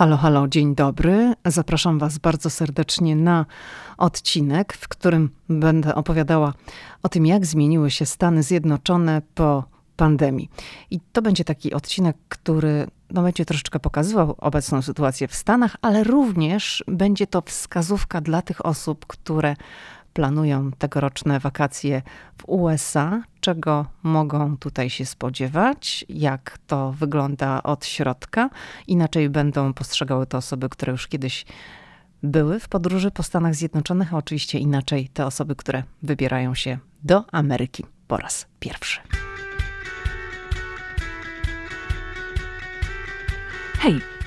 Halo, halo, dzień dobry. Zapraszam Was bardzo serdecznie na odcinek, w którym będę opowiadała o tym, jak zmieniły się Stany Zjednoczone po pandemii. I to będzie taki odcinek, który no, będzie troszeczkę pokazywał obecną sytuację w Stanach, ale również będzie to wskazówka dla tych osób, które planują tegoroczne wakacje w USA, czego mogą tutaj się spodziewać, jak to wygląda od środka. Inaczej będą postrzegały to osoby, które już kiedyś były w podróży po Stanach Zjednoczonych, a oczywiście inaczej te osoby, które wybierają się do Ameryki po raz pierwszy. Hej,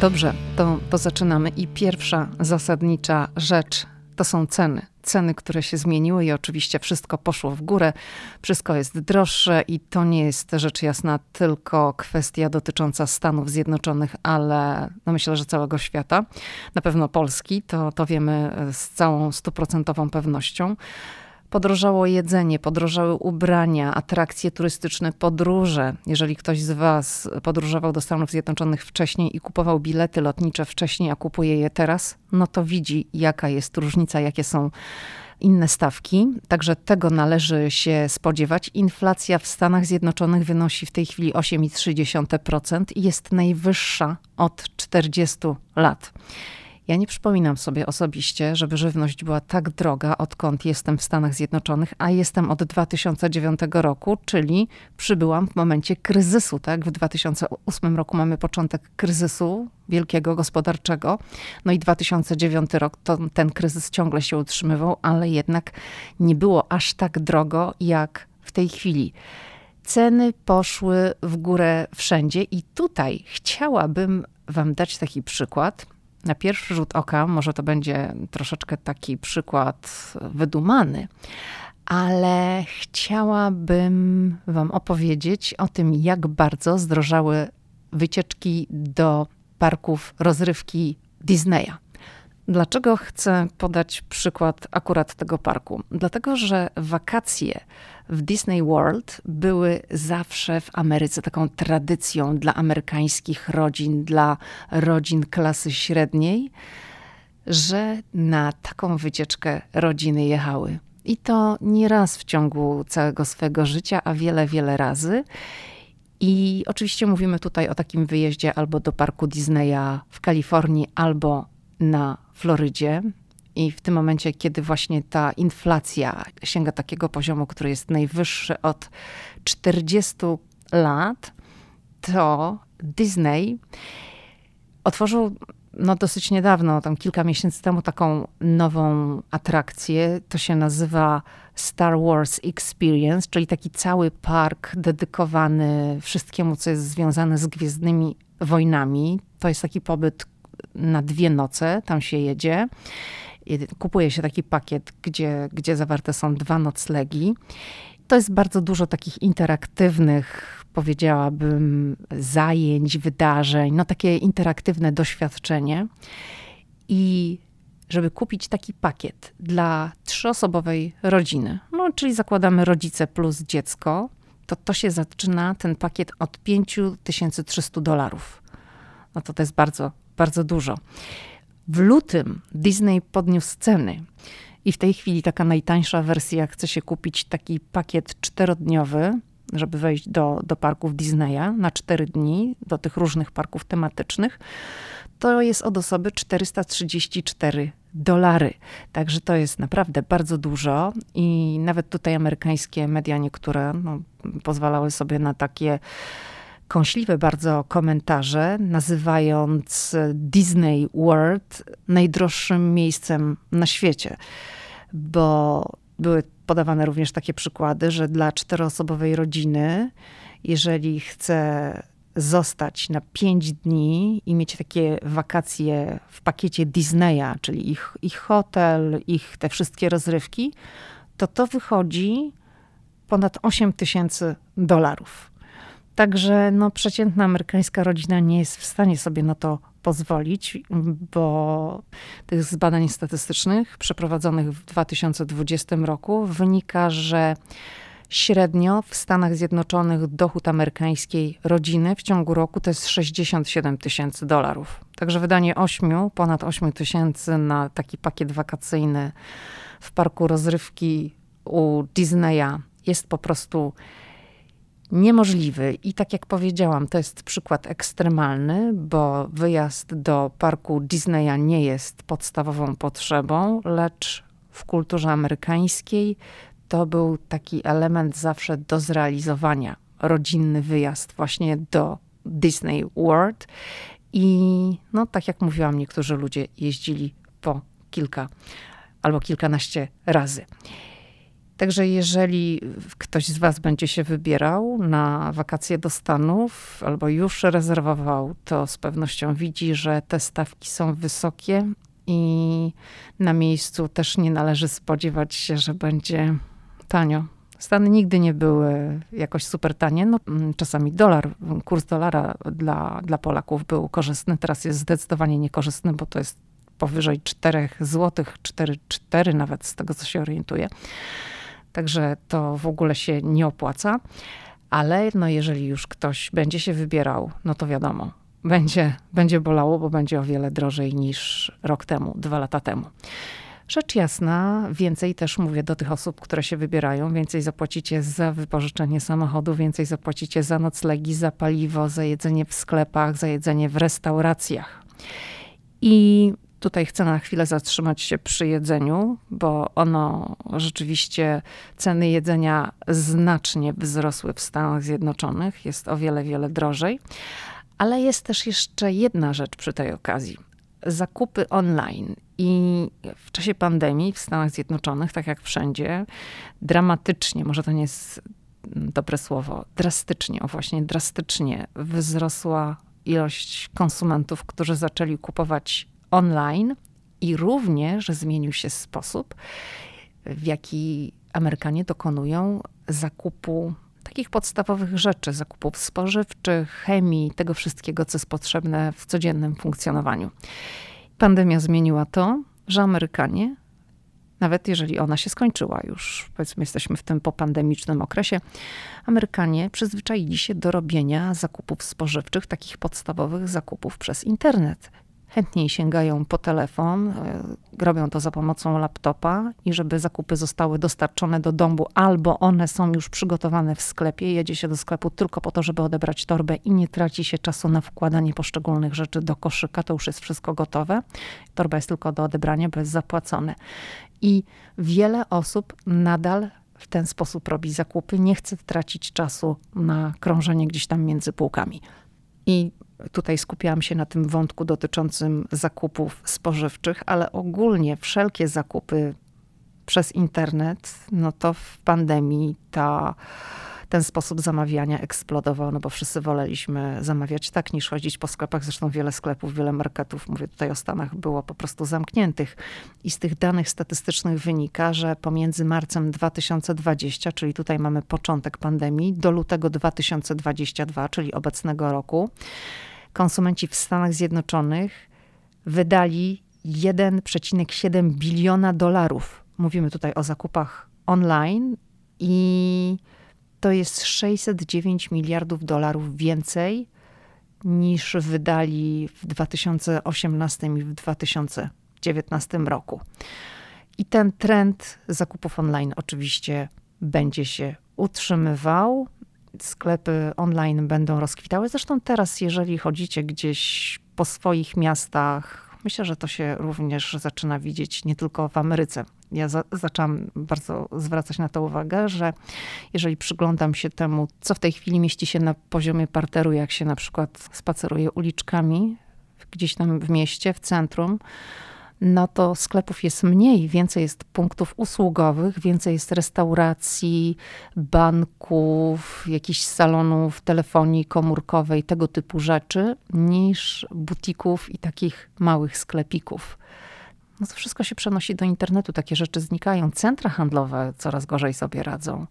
Dobrze, to, to zaczynamy. I pierwsza zasadnicza rzecz to są ceny. Ceny, które się zmieniły i oczywiście wszystko poszło w górę, wszystko jest droższe i to nie jest rzecz jasna tylko kwestia dotycząca Stanów Zjednoczonych, ale no myślę, że całego świata. Na pewno Polski, to, to wiemy z całą stuprocentową pewnością. Podrożało jedzenie, podrożały ubrania, atrakcje turystyczne, podróże. Jeżeli ktoś z Was podróżował do Stanów Zjednoczonych wcześniej i kupował bilety lotnicze wcześniej, a kupuje je teraz, no to widzi, jaka jest różnica, jakie są inne stawki. Także tego należy się spodziewać. Inflacja w Stanach Zjednoczonych wynosi w tej chwili 8,3% i jest najwyższa od 40 lat. Ja nie przypominam sobie osobiście, żeby żywność była tak droga, odkąd jestem w Stanach Zjednoczonych, a jestem od 2009 roku, czyli przybyłam w momencie kryzysu. Tak? W 2008 roku mamy początek kryzysu wielkiego gospodarczego. No i 2009 rok, to ten kryzys ciągle się utrzymywał, ale jednak nie było aż tak drogo jak w tej chwili ceny poszły w górę wszędzie, i tutaj chciałabym Wam dać taki przykład na pierwszy rzut oka może to będzie troszeczkę taki przykład wydumany, ale chciałabym Wam opowiedzieć o tym, jak bardzo zdrożały wycieczki do parków rozrywki Disneya. Dlaczego chcę podać przykład akurat tego parku? Dlatego, że wakacje w Disney World były zawsze w Ameryce taką tradycją dla amerykańskich rodzin, dla rodzin klasy średniej, że na taką wycieczkę rodziny jechały. I to nie raz w ciągu całego swego życia, a wiele, wiele razy. I oczywiście mówimy tutaj o takim wyjeździe albo do parku Disneya w Kalifornii, albo na Florydzie. I w tym momencie, kiedy właśnie ta inflacja sięga takiego poziomu, który jest najwyższy od 40 lat, to Disney otworzył no dosyć niedawno, tam kilka miesięcy temu, taką nową atrakcję. To się nazywa Star Wars Experience, czyli taki cały park dedykowany wszystkiemu, co jest związane z Gwiezdnymi Wojnami. To jest taki pobyt na dwie noce, tam się jedzie. Kupuje się taki pakiet, gdzie, gdzie zawarte są dwa noclegi. To jest bardzo dużo takich interaktywnych, powiedziałabym, zajęć, wydarzeń, no takie interaktywne doświadczenie. I żeby kupić taki pakiet dla trzyosobowej rodziny, no czyli zakładamy rodzice plus dziecko, to to się zaczyna ten pakiet od 5300 dolarów. No to to jest bardzo bardzo dużo. W lutym Disney podniósł ceny i w tej chwili taka najtańsza wersja chce się kupić taki pakiet czterodniowy, żeby wejść do, do parków Disneya na cztery dni, do tych różnych parków tematycznych. To jest od osoby 434 dolary. Także to jest naprawdę bardzo dużo i nawet tutaj amerykańskie media niektóre no, pozwalały sobie na takie kąśliwe bardzo komentarze, nazywając Disney World najdroższym miejscem na świecie, bo były podawane również takie przykłady, że dla czteroosobowej rodziny, jeżeli chce zostać na pięć dni i mieć takie wakacje w pakiecie Disneya, czyli ich, ich hotel, ich te wszystkie rozrywki, to to wychodzi ponad 8 tysięcy dolarów. Także no, przeciętna amerykańska rodzina nie jest w stanie sobie na to pozwolić, bo tych z badań statystycznych przeprowadzonych w 2020 roku wynika, że średnio w Stanach Zjednoczonych dochód amerykańskiej rodziny w ciągu roku to jest 67 tysięcy dolarów. Także wydanie 8, ponad 8 tysięcy na taki pakiet wakacyjny w parku rozrywki u Disneya jest po prostu niemożliwy. I tak jak powiedziałam, to jest przykład ekstremalny, bo wyjazd do parku Disneya nie jest podstawową potrzebą, lecz w kulturze amerykańskiej to był taki element zawsze do zrealizowania. Rodzinny wyjazd właśnie do Disney World. I no, tak jak mówiłam, niektórzy ludzie jeździli po kilka albo kilkanaście razy. Także jeżeli ktoś z Was będzie się wybierał na wakacje do Stanów albo już rezerwował, to z pewnością widzi, że te stawki są wysokie i na miejscu też nie należy spodziewać się, że będzie tanio. Stany nigdy nie były jakoś super tanie. No, mm, czasami dolar, kurs dolara dla, dla Polaków był korzystny, teraz jest zdecydowanie niekorzystny, bo to jest powyżej 4 zł, 4,4 nawet z tego, co się orientuję. Także to w ogóle się nie opłaca. Ale no jeżeli już ktoś będzie się wybierał, no to wiadomo, będzie, będzie bolało, bo będzie o wiele drożej niż rok temu, dwa lata temu. Rzecz jasna, więcej też mówię do tych osób, które się wybierają, więcej zapłacicie za wypożyczenie samochodu, więcej zapłacicie za noclegi, za paliwo, za jedzenie w sklepach, za jedzenie w restauracjach. I Tutaj chcę na chwilę zatrzymać się przy jedzeniu, bo ono rzeczywiście ceny jedzenia znacznie wzrosły w Stanach Zjednoczonych. Jest o wiele, wiele drożej. Ale jest też jeszcze jedna rzecz przy tej okazji. Zakupy online. I w czasie pandemii w Stanach Zjednoczonych, tak jak wszędzie, dramatycznie, może to nie jest dobre słowo, drastycznie, o właśnie drastycznie wzrosła ilość konsumentów, którzy zaczęli kupować online i również zmienił się sposób, w jaki Amerykanie dokonują zakupu takich podstawowych rzeczy, zakupów spożywczych, chemii, tego wszystkiego, co jest potrzebne w codziennym funkcjonowaniu. Pandemia zmieniła to, że Amerykanie, nawet jeżeli ona się skończyła już, powiedzmy, jesteśmy w tym popandemicznym okresie, Amerykanie przyzwyczaili się do robienia zakupów spożywczych, takich podstawowych zakupów przez internet chętniej sięgają po telefon, e, robią to za pomocą laptopa i żeby zakupy zostały dostarczone do domu, albo one są już przygotowane w sklepie, jedzie się do sklepu tylko po to, żeby odebrać torbę i nie traci się czasu na wkładanie poszczególnych rzeczy do koszyka, to już jest wszystko gotowe. Torba jest tylko do odebrania, bo jest zapłacone. I wiele osób nadal w ten sposób robi zakupy, nie chce tracić czasu na krążenie gdzieś tam między półkami. I Tutaj skupiałam się na tym wątku dotyczącym zakupów spożywczych, ale ogólnie wszelkie zakupy przez internet, no to w pandemii ta, ten sposób zamawiania eksplodował, no bo wszyscy woleliśmy zamawiać tak, niż chodzić po sklepach. Zresztą wiele sklepów, wiele marketów, mówię tutaj o Stanach, było po prostu zamkniętych. I z tych danych statystycznych wynika, że pomiędzy marcem 2020, czyli tutaj mamy początek pandemii, do lutego 2022, czyli obecnego roku, konsumenci w Stanach Zjednoczonych wydali 1,7 biliona dolarów. Mówimy tutaj o zakupach online i to jest 609 miliardów dolarów więcej niż wydali w 2018 i w 2019 roku. I ten trend zakupów online oczywiście będzie się utrzymywał sklepy online będą rozkwitały. Zresztą teraz, jeżeli chodzicie gdzieś po swoich miastach, myślę, że to się również zaczyna widzieć nie tylko w Ameryce. Ja za, zaczęłam bardzo zwracać na to uwagę, że jeżeli przyglądam się temu, co w tej chwili mieści się na poziomie parteru, jak się na przykład spaceruje uliczkami gdzieś tam w mieście, w centrum, no to sklepów jest mniej, więcej jest punktów usługowych, więcej jest restauracji, banków, jakichś salonów telefonii komórkowej, tego typu rzeczy, niż butików i takich małych sklepików. No to wszystko się przenosi do internetu, takie rzeczy znikają. Centra handlowe coraz gorzej sobie radzą.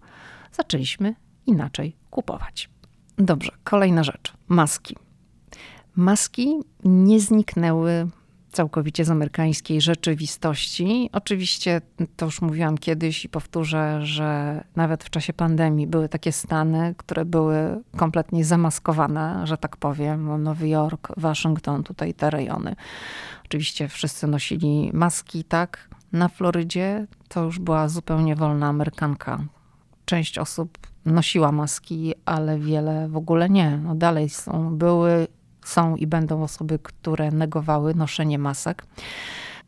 Zaczęliśmy inaczej kupować. Dobrze, kolejna rzecz. Maski. Maski nie zniknęły całkowicie z amerykańskiej rzeczywistości. Oczywiście to już mówiłam kiedyś i powtórzę, że nawet w czasie pandemii były takie stany, które były kompletnie zamaskowane, że tak powiem. Nowy Jork, Waszyngton, tutaj te rejony. Oczywiście wszyscy nosili maski, tak. Na Florydzie to już była zupełnie wolna Amerykanka. Część osób nosiła maski, ale wiele w ogóle nie. No dalej są, były są i będą osoby, które negowały noszenie masek.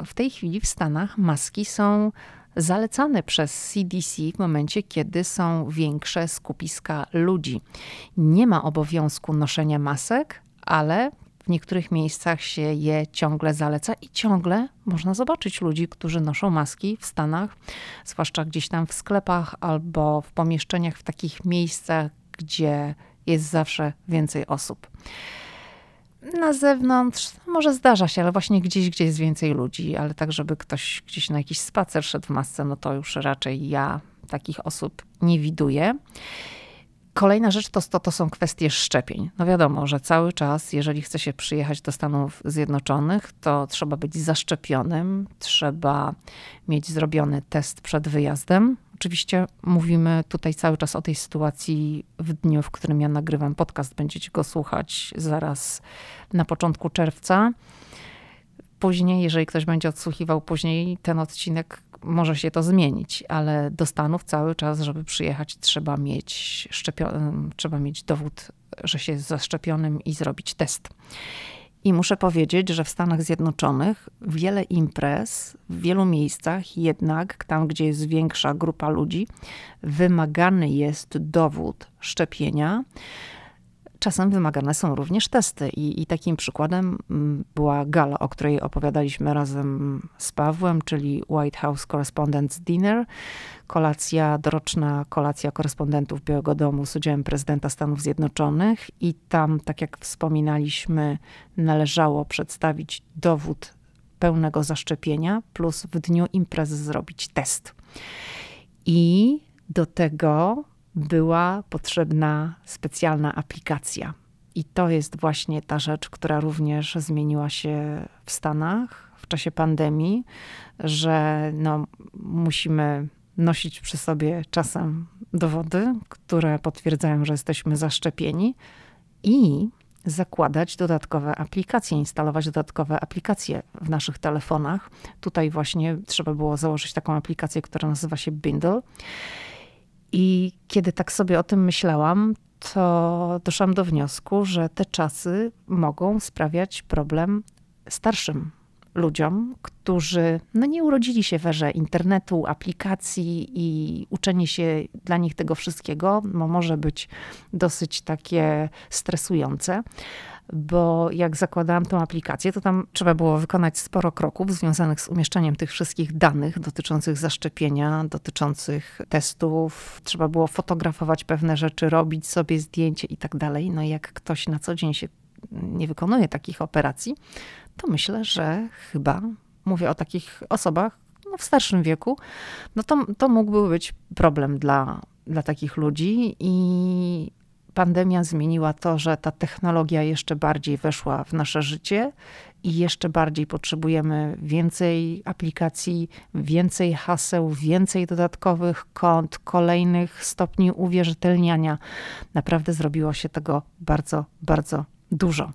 W tej chwili w Stanach maski są zalecane przez CDC w momencie, kiedy są większe skupiska ludzi. Nie ma obowiązku noszenia masek, ale w niektórych miejscach się je ciągle zaleca i ciągle można zobaczyć ludzi, którzy noszą maski w Stanach, zwłaszcza gdzieś tam w sklepach albo w pomieszczeniach, w takich miejscach, gdzie jest zawsze więcej osób. Na zewnątrz może zdarza się, ale właśnie gdzieś, gdzie jest więcej ludzi, ale tak, żeby ktoś gdzieś na jakiś spacer szedł w masce, no to już raczej ja takich osób nie widuję. Kolejna rzecz to, to, to są kwestie szczepień. No wiadomo, że cały czas, jeżeli chce się przyjechać do Stanów Zjednoczonych, to trzeba być zaszczepionym, trzeba mieć zrobiony test przed wyjazdem. Oczywiście mówimy tutaj cały czas o tej sytuacji w dniu, w którym ja nagrywam podcast. Będziecie go słuchać zaraz na początku czerwca. Później, jeżeli ktoś będzie odsłuchiwał później ten odcinek, może się to zmienić, ale do Stanów cały czas, żeby przyjechać, trzeba mieć, szczepio- trzeba mieć dowód, że się jest zaszczepionym i zrobić test. I muszę powiedzieć, że w Stanach Zjednoczonych wiele imprez w wielu miejscach, jednak tam, gdzie jest większa grupa ludzi, wymagany jest dowód szczepienia. Czasem wymagane są również testy, i, i takim przykładem mm, była gala, o której opowiadaliśmy razem z Pawłem, czyli White House Correspondents' Dinner, kolacja, doroczna kolacja korespondentów Białego Domu z udziałem prezydenta Stanów Zjednoczonych. I tam, tak jak wspominaliśmy, należało przedstawić dowód pełnego zaszczepienia, plus w dniu imprezy zrobić test. I do tego była potrzebna specjalna aplikacja. I to jest właśnie ta rzecz, która również zmieniła się w Stanach w czasie pandemii, że no, musimy nosić przy sobie czasem dowody, które potwierdzają, że jesteśmy zaszczepieni i zakładać dodatkowe aplikacje, instalować dodatkowe aplikacje w naszych telefonach. Tutaj właśnie trzeba było założyć taką aplikację, która nazywa się Bindle. I kiedy tak sobie o tym myślałam, to doszłam do wniosku, że te czasy mogą sprawiać problem starszym ludziom, którzy no nie urodzili się w erze internetu, aplikacji i uczenie się dla nich tego wszystkiego może być dosyć takie stresujące bo jak zakładałam tą aplikację, to tam trzeba było wykonać sporo kroków związanych z umieszczeniem tych wszystkich danych dotyczących zaszczepienia, dotyczących testów. Trzeba było fotografować pewne rzeczy, robić sobie zdjęcie i tak dalej. No jak ktoś na co dzień się nie wykonuje takich operacji, to myślę, że chyba mówię o takich osobach no, w starszym wieku, no to, to mógłby być problem dla, dla takich ludzi i pandemia zmieniła to, że ta technologia jeszcze bardziej weszła w nasze życie i jeszcze bardziej potrzebujemy więcej aplikacji, więcej haseł, więcej dodatkowych kont, kolejnych stopni uwierzytelniania. Naprawdę zrobiło się tego bardzo, bardzo dużo.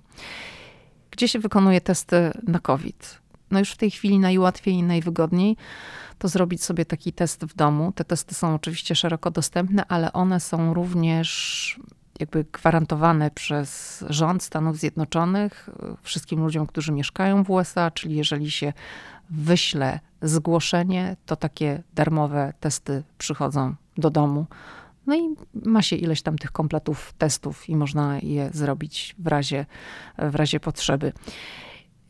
Gdzie się wykonuje testy na COVID? No już w tej chwili najłatwiej i najwygodniej to zrobić sobie taki test w domu. Te testy są oczywiście szeroko dostępne, ale one są również jakby gwarantowane przez rząd Stanów Zjednoczonych wszystkim ludziom, którzy mieszkają w USA, czyli jeżeli się wyśle zgłoszenie, to takie darmowe testy przychodzą do domu. No i ma się ileś tam tych kompletów testów i można je zrobić w razie, w razie potrzeby.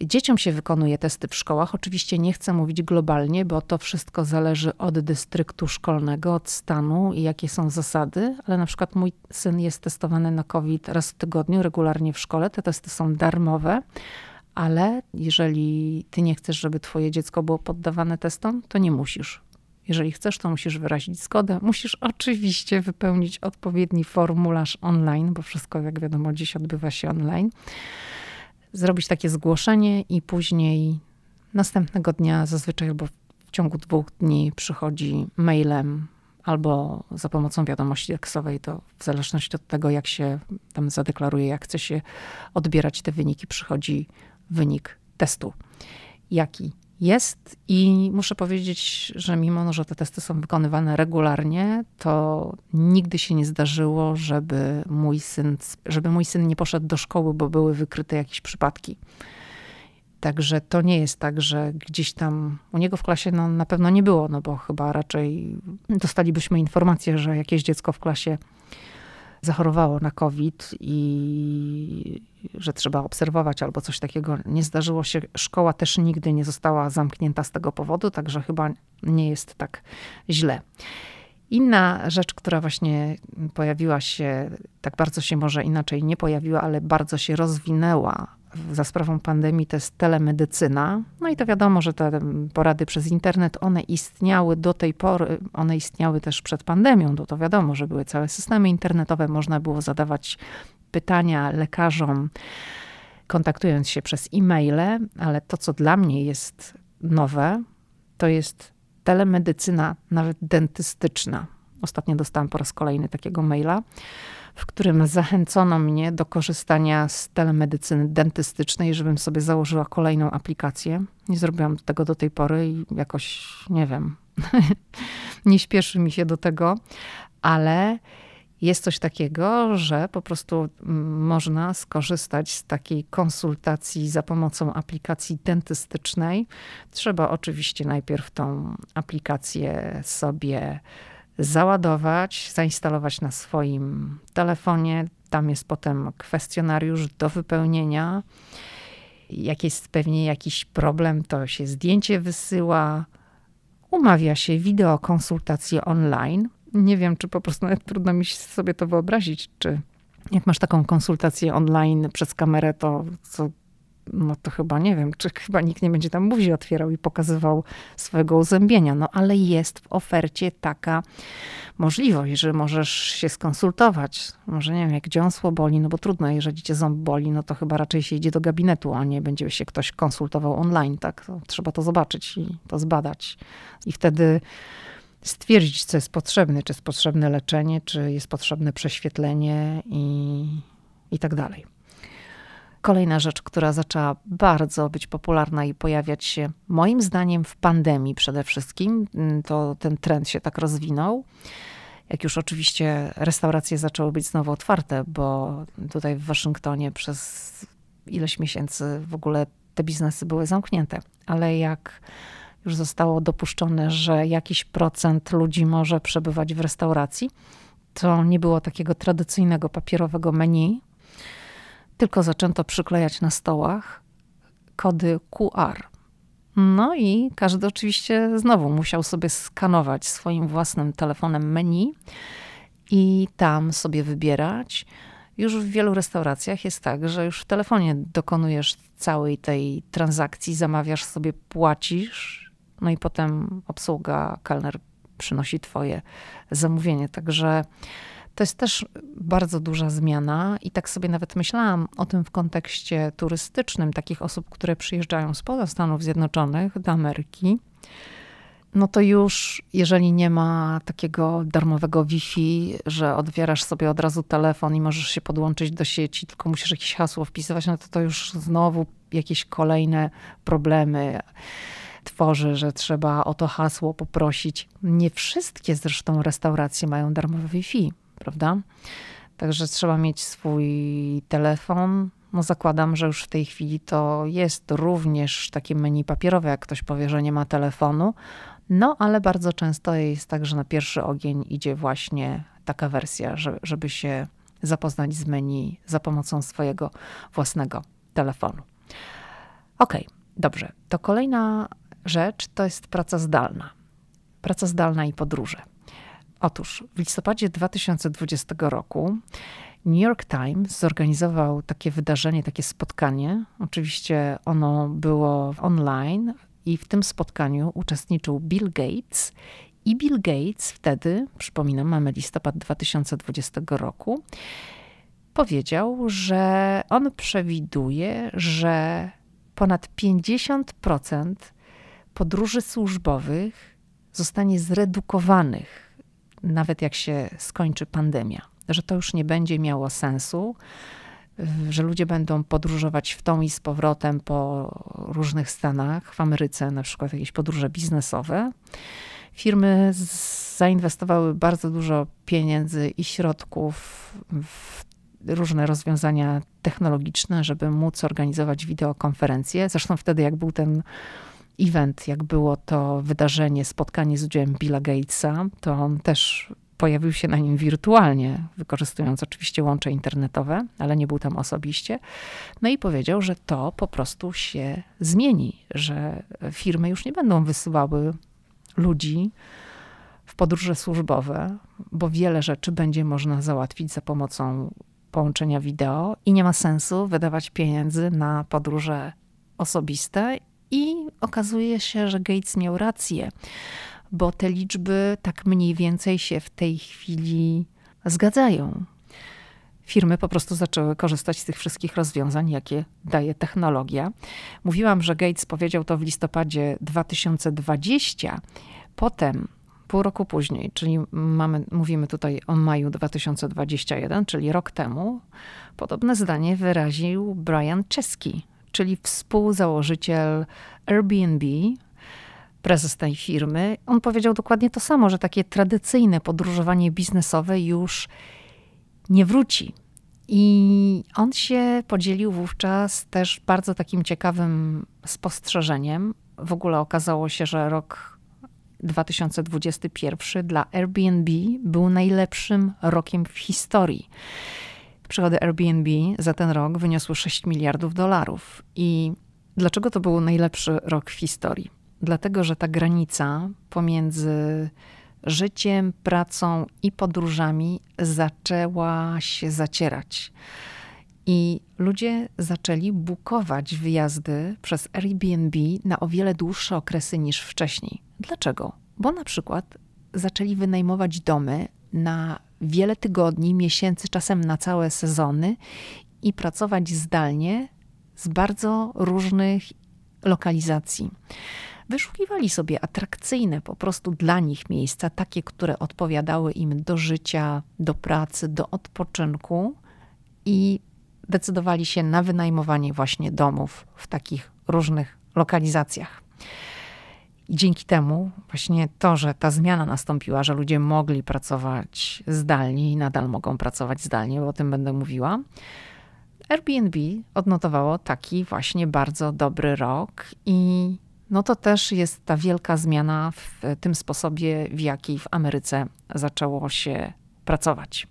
Dzieciom się wykonuje testy w szkołach. Oczywiście nie chcę mówić globalnie, bo to wszystko zależy od dystryktu szkolnego, od stanu i jakie są zasady, ale na przykład mój syn jest testowany na COVID raz w tygodniu, regularnie w szkole. Te testy są darmowe, ale jeżeli ty nie chcesz, żeby twoje dziecko było poddawane testom, to nie musisz. Jeżeli chcesz, to musisz wyrazić zgodę. Musisz oczywiście wypełnić odpowiedni formularz online, bo wszystko, jak wiadomo, dziś odbywa się online zrobić takie zgłoszenie i później następnego dnia, zazwyczaj albo w ciągu dwóch dni, przychodzi mailem albo za pomocą wiadomości tekstowej, to w zależności od tego, jak się tam zadeklaruje, jak chce się odbierać te wyniki, przychodzi wynik testu. Jaki jest i muszę powiedzieć, że mimo, że te testy są wykonywane regularnie, to nigdy się nie zdarzyło, żeby mój syn, żeby mój syn nie poszedł do szkoły, bo były wykryte jakieś przypadki. Także to nie jest tak, że gdzieś tam u niego w klasie no, na pewno nie było, no bo chyba raczej dostalibyśmy informację, że jakieś dziecko w klasie zachorowało na COVID i że trzeba obserwować albo coś takiego nie zdarzyło się. Szkoła też nigdy nie została zamknięta z tego powodu, także chyba nie jest tak źle. Inna rzecz, która właśnie pojawiła się, tak bardzo się może inaczej nie pojawiła, ale bardzo się rozwinęła za sprawą pandemii, to jest telemedycyna. No i to wiadomo, że te porady przez internet, one istniały do tej pory, one istniały też przed pandemią, to to wiadomo, że były całe systemy internetowe, można było zadawać pytania lekarzom, kontaktując się przez e-maile, ale to, co dla mnie jest nowe, to jest telemedycyna, nawet dentystyczna. Ostatnio dostałam po raz kolejny takiego maila, w którym zachęcono mnie do korzystania z telemedycyny dentystycznej, żebym sobie założyła kolejną aplikację. Nie zrobiłam tego do tej pory i jakoś, nie wiem, nie śpieszy mi się do tego, ale jest coś takiego, że po prostu mm, można skorzystać z takiej konsultacji za pomocą aplikacji dentystycznej. Trzeba oczywiście najpierw tą aplikację sobie załadować, zainstalować na swoim telefonie. Tam jest potem kwestionariusz do wypełnienia. Jak jest pewnie jakiś problem, to się zdjęcie wysyła. Umawia się wideokonsultację online nie wiem, czy po prostu nawet trudno mi sobie to wyobrazić, czy jak masz taką konsultację online przez kamerę, to co, no to chyba nie wiem, czy chyba nikt nie będzie tam buzi otwierał i pokazywał swojego uzębienia. No ale jest w ofercie taka możliwość, że możesz się skonsultować. Może nie wiem, jak dziąsło boli, no bo trudno, jeżeli cię ząb boli, no to chyba raczej się idzie do gabinetu, a nie będzie się ktoś konsultował online, tak? To trzeba to zobaczyć i to zbadać. I wtedy stwierdzić, co jest potrzebne, czy jest potrzebne leczenie, czy jest potrzebne prześwietlenie i, i tak dalej. Kolejna rzecz, która zaczęła bardzo być popularna i pojawiać się, moim zdaniem, w pandemii przede wszystkim, mm, to ten trend się tak rozwinął. Jak już oczywiście restauracje zaczęły być znowu otwarte, bo tutaj w Waszyngtonie przez ileś miesięcy w ogóle te biznesy były zamknięte. Ale jak już zostało dopuszczone, że jakiś procent ludzi może przebywać w restauracji, to nie było takiego tradycyjnego papierowego menu, tylko zaczęto przyklejać na stołach kody QR. No i każdy oczywiście znowu musiał sobie skanować swoim własnym telefonem menu i tam sobie wybierać. Już w wielu restauracjach jest tak, że już w telefonie dokonujesz całej tej transakcji, zamawiasz sobie, płacisz no i potem obsługa, kelner przynosi twoje zamówienie. Także to jest też bardzo duża zmiana i tak sobie nawet myślałam o tym w kontekście turystycznym, takich osób, które przyjeżdżają spoza Stanów Zjednoczonych do Ameryki. No to już, jeżeli nie ma takiego darmowego Wi-Fi, że odbierasz sobie od razu telefon i możesz się podłączyć do sieci, tylko musisz jakieś hasło wpisywać, no to to już znowu jakieś kolejne problemy tworzy, że trzeba o to hasło poprosić. Nie wszystkie zresztą restauracje mają darmowe Wi-Fi, prawda? Także trzeba mieć swój telefon. No zakładam, że już w tej chwili to jest również takie menu papierowe, jak ktoś powie, że nie ma telefonu. No, ale bardzo często jest tak, że na pierwszy ogień idzie właśnie taka wersja, żeby się zapoznać z menu za pomocą swojego własnego telefonu. Okay, dobrze. To kolejna rzecz to jest praca zdalna. Praca zdalna i podróże. Otóż w listopadzie 2020 roku New York Times zorganizował takie wydarzenie, takie spotkanie. Oczywiście ono było online i w tym spotkaniu uczestniczył Bill Gates. I Bill Gates wtedy, przypominam, mamy listopad 2020 roku, powiedział, że on przewiduje, że ponad 50% podróży służbowych zostanie zredukowanych, nawet jak się skończy pandemia. Że to już nie będzie miało sensu, że ludzie będą podróżować w tą i z powrotem po różnych stanach, w Ameryce na przykład jakieś podróże biznesowe. Firmy zainwestowały bardzo dużo pieniędzy i środków w różne rozwiązania technologiczne, żeby móc organizować wideokonferencje. Zresztą wtedy, jak był ten event, jak było to wydarzenie, spotkanie z udziałem Billa Gatesa, to on też pojawił się na nim wirtualnie, wykorzystując oczywiście łącze internetowe, ale nie był tam osobiście. No i powiedział, że to po prostu się zmieni, że firmy już nie będą wysyłały ludzi w podróże służbowe, bo wiele rzeczy będzie można załatwić za pomocą połączenia wideo i nie ma sensu wydawać pieniędzy na podróże osobiste. I okazuje się, że Gates miał rację, bo te liczby tak mniej więcej się w tej chwili zgadzają. Firmy po prostu zaczęły korzystać z tych wszystkich rozwiązań, jakie daje technologia. Mówiłam, że Gates powiedział to w listopadzie 2020. Potem pół roku później, czyli mamy, mówimy tutaj o maju 2021, czyli rok temu, podobne zdanie wyraził Brian Czeski, czyli współzałożyciel Airbnb, prezes tej firmy. On powiedział dokładnie to samo, że takie tradycyjne podróżowanie biznesowe już nie wróci. I on się podzielił wówczas też bardzo takim ciekawym spostrzeżeniem. W ogóle okazało się, że rok 2021 dla Airbnb był najlepszym rokiem w historii. Przychody Airbnb za ten rok wyniosły 6 miliardów dolarów. I dlaczego to był najlepszy rok w historii? Dlatego, że ta granica pomiędzy życiem, pracą i podróżami zaczęła się zacierać. I ludzie zaczęli bukować wyjazdy przez Airbnb na o wiele dłuższe okresy niż wcześniej. Dlaczego? Bo na przykład zaczęli wynajmować domy na wiele tygodni, miesięcy, czasem na całe sezony i pracować zdalnie z bardzo różnych lokalizacji. Wyszukiwali sobie atrakcyjne po prostu dla nich miejsca, takie, które odpowiadały im do życia, do pracy, do odpoczynku i decydowali się na wynajmowanie właśnie domów w takich różnych lokalizacjach. I dzięki temu właśnie to, że ta zmiana nastąpiła, że ludzie mogli pracować zdalnie i nadal mogą pracować zdalnie, bo o tym będę mówiła, Airbnb odnotowało taki właśnie bardzo dobry rok i no to też jest ta wielka zmiana w tym sposobie, w jaki w Ameryce zaczęło się pracować.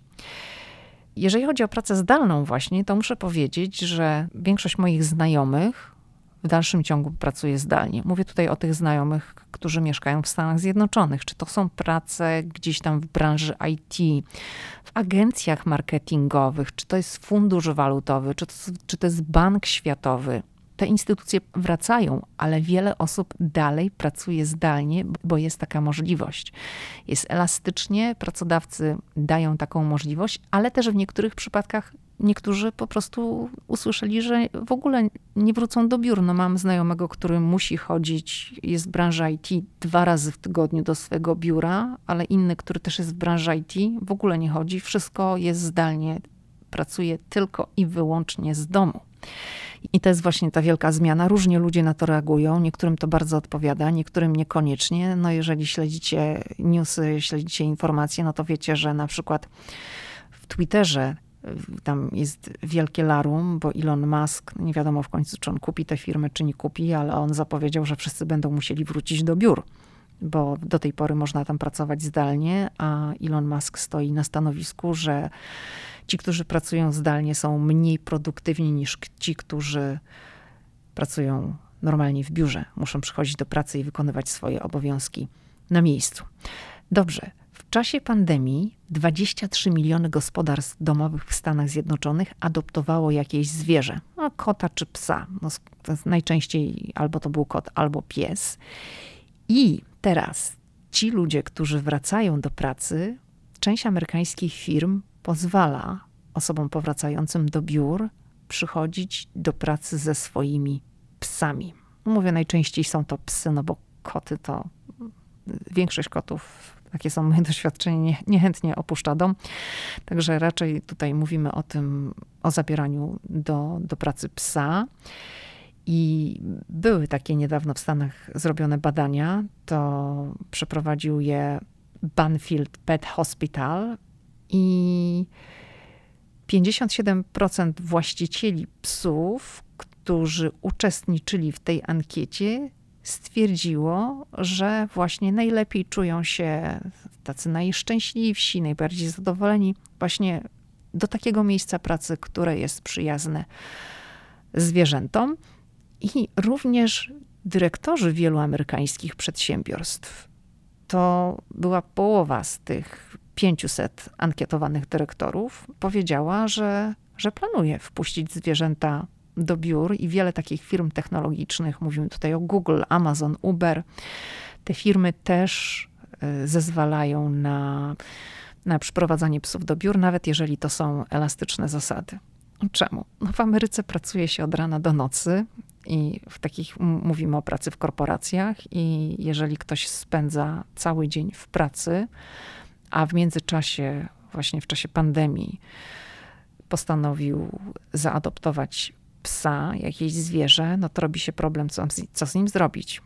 Jeżeli chodzi o pracę zdalną właśnie, to muszę powiedzieć, że większość moich znajomych w dalszym ciągu pracuje zdalnie. Mówię tutaj o tych znajomych, którzy mieszkają w Stanach Zjednoczonych. Czy to są prace gdzieś tam w branży IT, w agencjach marketingowych, czy to jest fundusz walutowy, czy to, czy to jest bank światowy te instytucje wracają, ale wiele osób dalej pracuje zdalnie, bo jest taka możliwość. Jest elastycznie, pracodawcy dają taką możliwość, ale też w niektórych przypadkach niektórzy po prostu usłyszeli, że w ogóle nie wrócą do biur. No mam znajomego, który musi chodzić, jest w branży IT dwa razy w tygodniu do swojego biura, ale inny, który też jest w branży IT, w ogóle nie chodzi. Wszystko jest zdalnie. Pracuje tylko i wyłącznie z domu. I to jest właśnie ta wielka zmiana. Różnie ludzie na to reagują. Niektórym to bardzo odpowiada, niektórym niekoniecznie. No jeżeli śledzicie newsy, śledzicie informacje, no to wiecie, że na przykład w Twitterze tam jest wielkie larum, bo Elon Musk, nie wiadomo w końcu, czy on kupi te firmy, czy nie kupi, ale on zapowiedział, że wszyscy będą musieli wrócić do biur, bo do tej pory można tam pracować zdalnie, a Elon Musk stoi na stanowisku, że ci, którzy pracują zdalnie, są mniej produktywni niż ci, którzy pracują normalnie w biurze, muszą przychodzić do pracy i wykonywać swoje obowiązki na miejscu. Dobrze, w czasie pandemii 23 miliony gospodarstw domowych w Stanach Zjednoczonych adoptowało jakieś zwierzę, no, kota czy psa. No, najczęściej albo to był kot, albo pies. I teraz ci ludzie, którzy wracają do pracy, część amerykańskich firm pozwala osobom powracającym do biur przychodzić do pracy ze swoimi psami. Mówię, najczęściej są to psy, no bo koty to większość kotów, takie są moje doświadczenie, niechętnie opuszcza dom. Także raczej tutaj mówimy o tym, o zabieraniu do, do pracy psa. I były takie niedawno w Stanach zrobione badania. To przeprowadził je Banfield Pet Hospital i 57% właścicieli psów, którzy uczestniczyli w tej ankiecie, stwierdziło, że właśnie najlepiej czują się tacy najszczęśliwsi, najbardziej zadowoleni właśnie do takiego miejsca pracy, które jest przyjazne zwierzętom. I również dyrektorzy wielu amerykańskich przedsiębiorstw, to była połowa z tych 500 ankietowanych dyrektorów, powiedziała, że, że planuje wpuścić zwierzęta do biur i wiele takich firm technologicznych, mówimy tutaj o Google, Amazon, Uber, te firmy też e, zezwalają na, na przyprowadzanie psów do biur, nawet jeżeli to są elastyczne zasady. Czemu? No w Ameryce pracuje się od rana do nocy i w takich mówimy o pracy w korporacjach i jeżeli ktoś spędza cały dzień w pracy, a w międzyczasie, właśnie w czasie pandemii, postanowił zaadoptować psa, jakieś zwierzę, no to robi się problem, co, co z nim zrobić.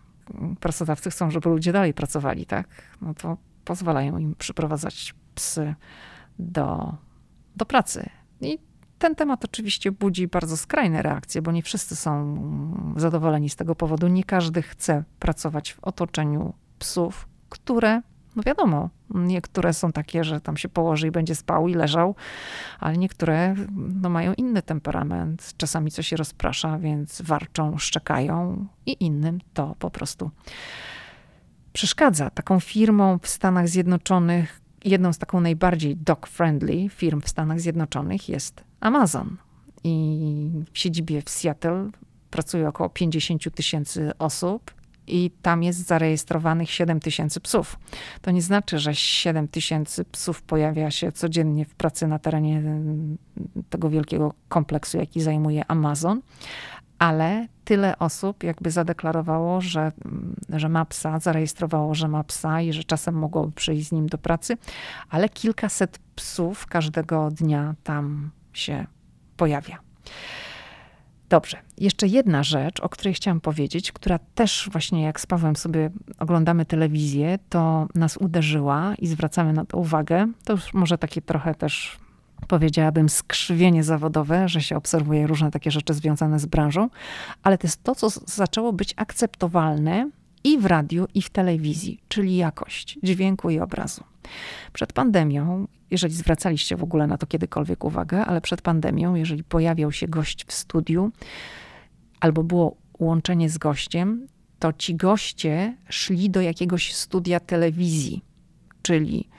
Pracodawcy chcą, żeby ludzie dalej pracowali, tak? No to pozwalają im przyprowadzać psy do, do pracy. I ten temat oczywiście budzi bardzo skrajne reakcje, bo nie wszyscy są zadowoleni z tego powodu. Nie każdy chce pracować w otoczeniu psów, które no wiadomo, niektóre są takie, że tam się położy i będzie spał i leżał, ale niektóre no, mają inny temperament. Czasami coś się rozprasza, więc warczą, szczekają i innym to po prostu przeszkadza. Taką firmą w Stanach Zjednoczonych, jedną z taką najbardziej dog-friendly firm w Stanach Zjednoczonych jest Amazon. I w siedzibie w Seattle pracuje około 50 tysięcy osób i tam jest zarejestrowanych 7 tysięcy psów. To nie znaczy, że 7 tysięcy psów pojawia się codziennie w pracy na terenie mm, tego wielkiego kompleksu, jaki zajmuje Amazon, ale tyle osób jakby zadeklarowało, że, mm, że ma psa, zarejestrowało, że ma psa i że czasem mogłoby przyjść z nim do pracy, ale kilkaset psów każdego dnia tam się pojawia. Dobrze. Jeszcze jedna rzecz, o której chciałam powiedzieć, która też właśnie jak z Pawłem sobie oglądamy telewizję, to nas uderzyła i zwracamy na to uwagę. To już może takie trochę też powiedziałabym skrzywienie zawodowe, że się obserwuje różne takie rzeczy związane z branżą, ale to jest to, co zaczęło być akceptowalne i w radiu, i w telewizji, czyli jakość dźwięku i obrazu. Przed pandemią, jeżeli zwracaliście w ogóle na to kiedykolwiek uwagę, ale przed pandemią, jeżeli pojawiał się gość w studiu albo było łączenie z gościem, to ci goście szli do jakiegoś studia telewizji. Czyli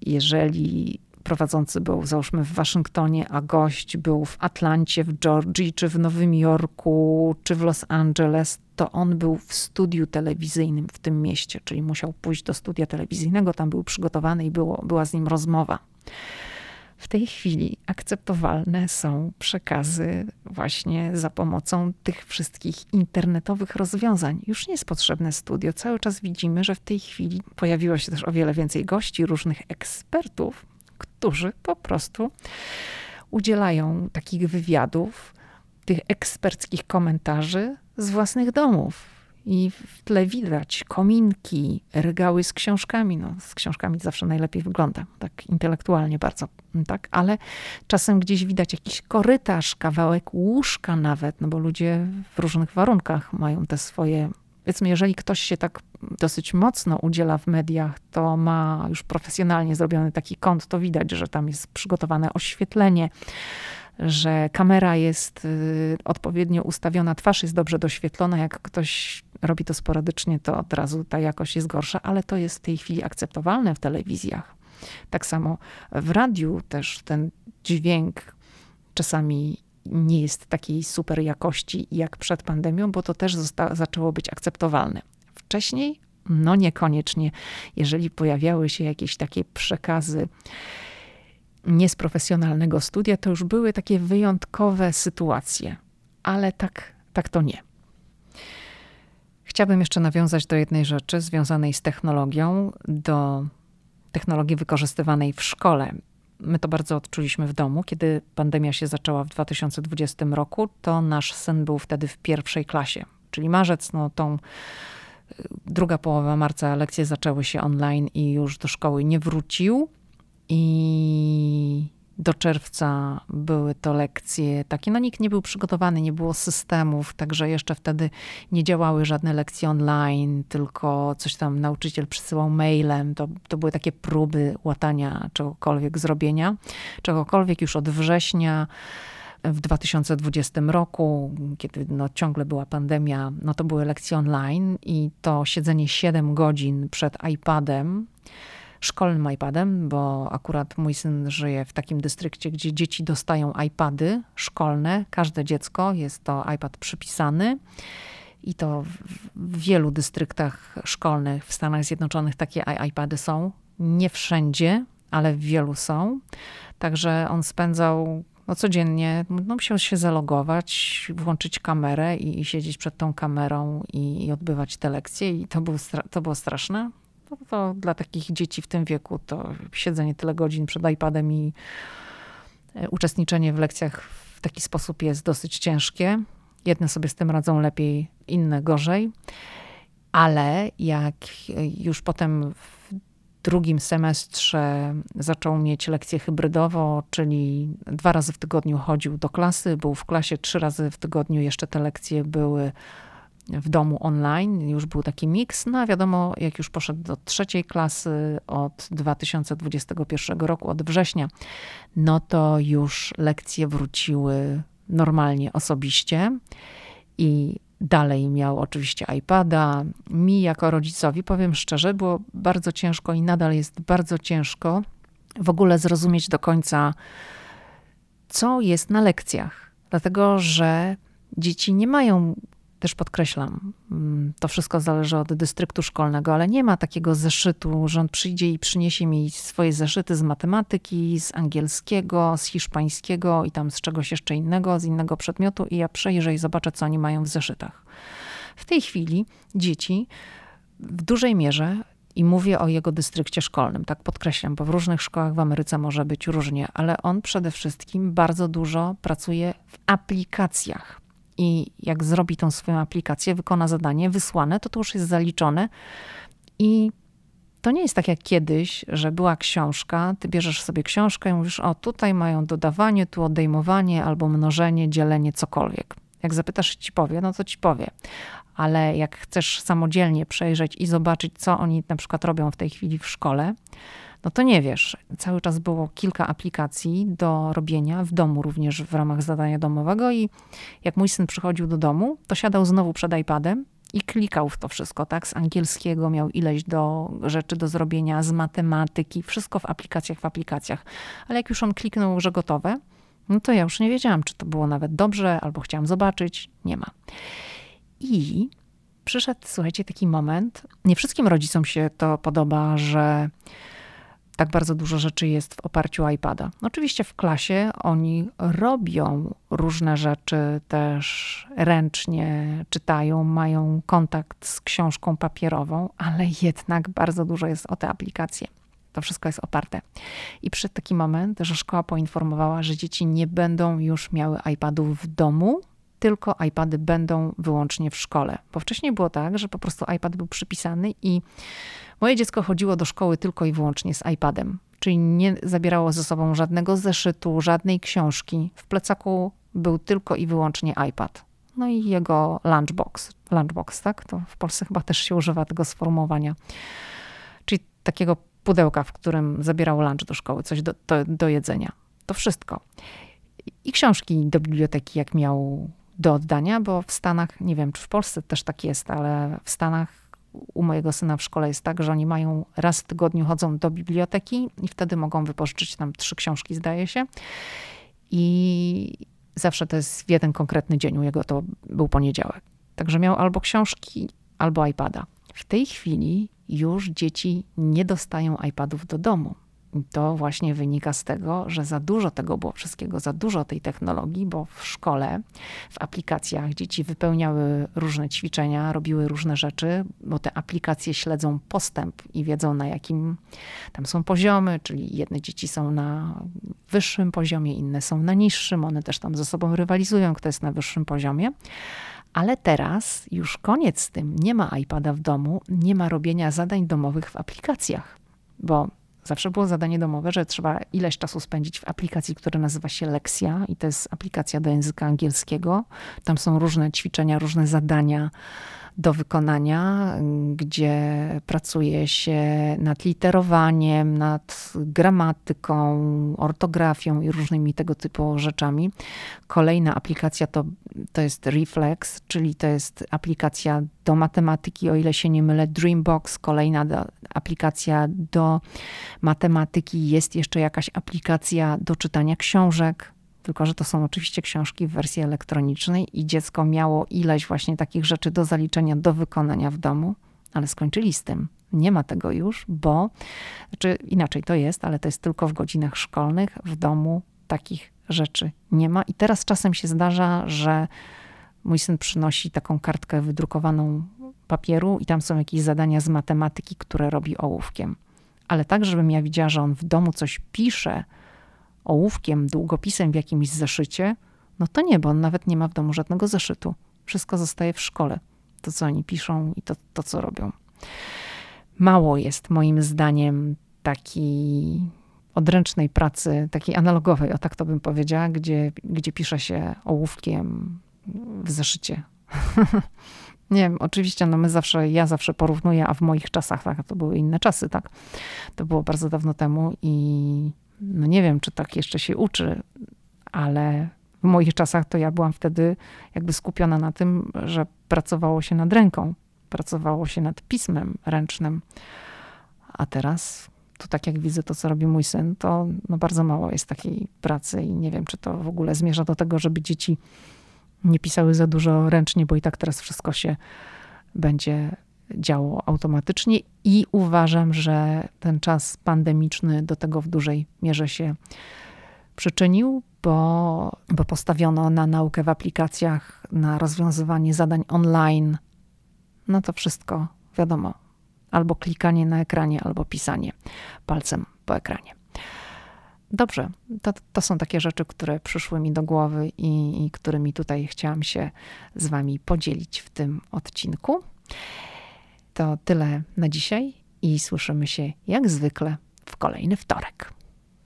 jeżeli prowadzący był, załóżmy, w Waszyngtonie, a gość był w Atlancie, w Georgii, czy w Nowym Jorku, czy w Los Angeles, to on był w studiu telewizyjnym w tym mieście, czyli musiał pójść do studia telewizyjnego, tam był przygotowany i było, była z nim rozmowa. W tej chwili akceptowalne są przekazy właśnie za pomocą tych wszystkich internetowych rozwiązań. Już nie jest potrzebne studio. Cały czas widzimy, że w tej chwili pojawiło się też o wiele więcej gości, różnych ekspertów, którzy po prostu udzielają takich wywiadów, tych eksperckich komentarzy z własnych domów. I w tle widać kominki, regały z książkami. No, z książkami zawsze najlepiej wygląda, tak intelektualnie bardzo, tak? Ale czasem gdzieś widać jakiś korytarz, kawałek łóżka nawet, no bo ludzie w różnych warunkach mają te swoje Powiedzmy, jeżeli ktoś się tak dosyć mocno udziela w mediach, to ma już profesjonalnie zrobiony taki kąt, to widać, że tam jest przygotowane oświetlenie, że kamera jest y, odpowiednio ustawiona, twarz jest dobrze doświetlona. Jak ktoś robi to sporadycznie, to od razu ta jakość jest gorsza, ale to jest w tej chwili akceptowalne w telewizjach. Tak samo w radiu też ten dźwięk czasami nie jest takiej super jakości jak przed pandemią, bo to też zosta- zaczęło być akceptowalne. Wcześniej, no niekoniecznie, jeżeli pojawiały się jakieś takie przekazy nie z profesjonalnego studia, to już były takie wyjątkowe sytuacje, ale tak, tak to nie. Chciałabym jeszcze nawiązać do jednej rzeczy związanej z technologią, do technologii wykorzystywanej w szkole. My to bardzo odczuliśmy w domu. Kiedy pandemia się zaczęła w 2020 roku, to nasz syn był wtedy w pierwszej klasie, czyli marzec, no tą y, druga połowa marca lekcje zaczęły się online i już do szkoły nie wrócił. I do czerwca były to lekcje takie, no nikt nie był przygotowany, nie było systemów, także jeszcze wtedy nie działały żadne lekcje online, tylko coś tam nauczyciel przysyłał mailem. To, to były takie próby łatania czegokolwiek zrobienia, czegokolwiek już od września w 2020 roku, kiedy no, ciągle była pandemia, no to były lekcje online i to siedzenie 7 godzin przed iPadem szkolnym iPadem, bo akurat mój syn żyje w takim dystrykcie, gdzie dzieci dostają iPady szkolne. Każde dziecko jest to iPad przypisany. I to w wielu dystryktach szkolnych w Stanach Zjednoczonych takie iPady są. Nie wszędzie, ale w wielu są. Także on spędzał no codziennie, no musiał się zalogować, włączyć kamerę i, i siedzieć przed tą kamerą i, i, odbywać te lekcje. I to, był, to było straszne. To, to dla takich dzieci w tym wieku to siedzenie tyle godzin przed iPadem i e, uczestniczenie w lekcjach w taki sposób jest dosyć ciężkie. Jedne sobie z tym radzą lepiej, inne gorzej. Ale jak już potem w drugim semestrze zaczął mieć lekcję hybrydowo, czyli dwa razy w tygodniu chodził do klasy, był w klasie trzy razy w tygodniu, jeszcze te lekcje były w domu online, już był taki miks. No a wiadomo, jak już poszedł do trzeciej klasy od 2021 roku, od września, no to już lekcje wróciły normalnie, osobiście. I dalej miał oczywiście iPada. Mi jako rodzicowi, powiem szczerze, było bardzo ciężko i nadal jest bardzo ciężko w ogóle zrozumieć do końca, co jest na lekcjach. Dlatego, że dzieci nie mają też podkreślam, mm, to wszystko zależy od dystryktu szkolnego, ale nie ma takiego zeszytu, że on przyjdzie i przyniesie mi swoje zeszyty z matematyki, z angielskiego, z hiszpańskiego i tam z czegoś jeszcze innego, z innego przedmiotu i ja przejrzę i zobaczę, co oni mają w zeszytach. W tej chwili dzieci w dużej mierze i mówię o jego dystrykcie szkolnym, tak podkreślam, bo w różnych szkołach w Ameryce może być różnie, ale on przede wszystkim bardzo dużo pracuje w aplikacjach i jak zrobi tą swoją aplikację, wykona zadanie wysłane, to to już jest zaliczone i to nie jest tak jak kiedyś, że była książka, ty bierzesz sobie książkę i mówisz, o tutaj mają dodawanie, tu odejmowanie albo mnożenie, dzielenie, cokolwiek. Jak zapytasz, ci powie, no to ci powie. Ale jak chcesz samodzielnie przejrzeć i zobaczyć, co oni na przykład robią w tej chwili w szkole, no to nie wiesz. Cały czas było kilka aplikacji do robienia, w domu również w ramach zadania domowego i jak mój syn przychodził do domu, to siadał znowu przed iPadem i klikał w to wszystko, tak? Z angielskiego miał ileś do rzeczy do zrobienia, z matematyki, wszystko w aplikacjach, w aplikacjach. Ale jak już on kliknął, że gotowe, no to ja już nie wiedziałam, czy to było nawet dobrze, albo chciałam zobaczyć. Nie ma. I przyszedł, słuchajcie, taki moment. Nie wszystkim rodzicom się to podoba, że tak bardzo dużo rzeczy jest w oparciu iPada. Oczywiście w klasie oni robią różne rzeczy też ręcznie, czytają, mają kontakt z książką papierową, ale jednak bardzo dużo jest o te aplikacje. To wszystko jest oparte. I przyszedł taki moment, że szkoła poinformowała, że dzieci nie będą już miały iPadów w domu, tylko iPady będą wyłącznie w szkole. Bo wcześniej było tak, że po prostu iPad był przypisany i Moje dziecko chodziło do szkoły tylko i wyłącznie z iPadem, czyli nie zabierało ze sobą żadnego zeszytu, żadnej książki. W plecaku był tylko i wyłącznie iPad. No i jego lunchbox. Lunchbox, tak? To w Polsce chyba też się używa tego sformułowania. Czyli takiego pudełka, w którym zabierał lunch do szkoły, coś do, do, do jedzenia. To wszystko. i książki do biblioteki, jak miał do oddania, bo w Stanach, nie wiem czy w Polsce też tak jest, ale w Stanach u mojego syna w szkole jest tak, że oni mają raz w tygodniu chodzą do biblioteki i wtedy mogą wypożyczyć tam trzy książki, zdaje się. I zawsze to jest w jeden konkretny dzień, u jego to był poniedziałek. Także miał albo książki, albo iPada. W tej chwili już dzieci nie dostają iPadów do domu. I to właśnie wynika z tego, że za dużo tego było wszystkiego, za dużo tej technologii, bo w szkole, w aplikacjach dzieci wypełniały różne ćwiczenia, robiły różne rzeczy, bo te aplikacje śledzą postęp i wiedzą na jakim tam są poziomy, czyli jedne dzieci są na wyższym poziomie, inne są na niższym, one też tam ze sobą rywalizują, kto jest na wyższym poziomie. Ale teraz już koniec z tym. Nie ma iPada w domu, nie ma robienia zadań domowych w aplikacjach, bo zawsze było zadanie domowe, że trzeba ileś czasu spędzić w aplikacji, która nazywa się Lexia i to jest aplikacja do języka angielskiego. Tam są różne ćwiczenia, różne zadania do wykonania, gdzie pracuje się nad literowaniem, nad gramatyką, ortografią i różnymi tego typu rzeczami. Kolejna aplikacja to, to jest Reflex, czyli to jest aplikacja do matematyki, o ile się nie mylę, Dreambox. Kolejna do, aplikacja do matematyki. Jest jeszcze jakaś aplikacja do czytania książek tylko że to są oczywiście książki w wersji elektronicznej i dziecko miało ileś właśnie takich rzeczy do zaliczenia, do wykonania w domu, ale skończyli z tym. Nie ma tego już, bo, znaczy inaczej to jest, ale to jest tylko w godzinach szkolnych, w domu takich rzeczy nie ma. I teraz czasem się zdarza, że mój syn przynosi taką kartkę wydrukowaną papieru i tam są jakieś zadania z matematyki, które robi ołówkiem. Ale tak, żebym ja widziała, że on w domu coś pisze, ołówkiem, długopisem w jakimś zeszycie, no to nie, bo on nawet nie ma w domu żadnego zeszytu. Wszystko zostaje w szkole. To, co oni piszą i to, to co robią. Mało jest moim zdaniem takiej odręcznej pracy, takiej analogowej, o tak to bym powiedziała, gdzie, gdzie pisze się ołówkiem w zeszycie. Nie wiem, oczywiście, no my zawsze, ja zawsze porównuję, a w moich czasach, tak, to były inne czasy, tak. To było bardzo dawno temu i no nie wiem, czy tak jeszcze się uczy, ale w moich czasach to ja byłam wtedy jakby skupiona na tym, że pracowało się nad ręką, pracowało się nad pismem ręcznym. A teraz, to tak jak widzę to, co robi mój syn, to no bardzo mało jest takiej pracy i nie wiem, czy to w ogóle zmierza do tego, żeby dzieci nie pisały za dużo ręcznie, bo i tak teraz wszystko się będzie działo automatycznie i uważam, że ten czas pandemiczny do tego w dużej mierze się przyczynił, bo, bo postawiono na naukę w aplikacjach, na rozwiązywanie zadań online. No to wszystko, wiadomo, albo klikanie na ekranie, albo pisanie palcem po ekranie. Dobrze, to, to są takie rzeczy, które przyszły mi do głowy i, i którymi tutaj chciałam się z Wami podzielić w tym odcinku. To tyle na dzisiaj i słyszymy się jak zwykle w kolejny wtorek.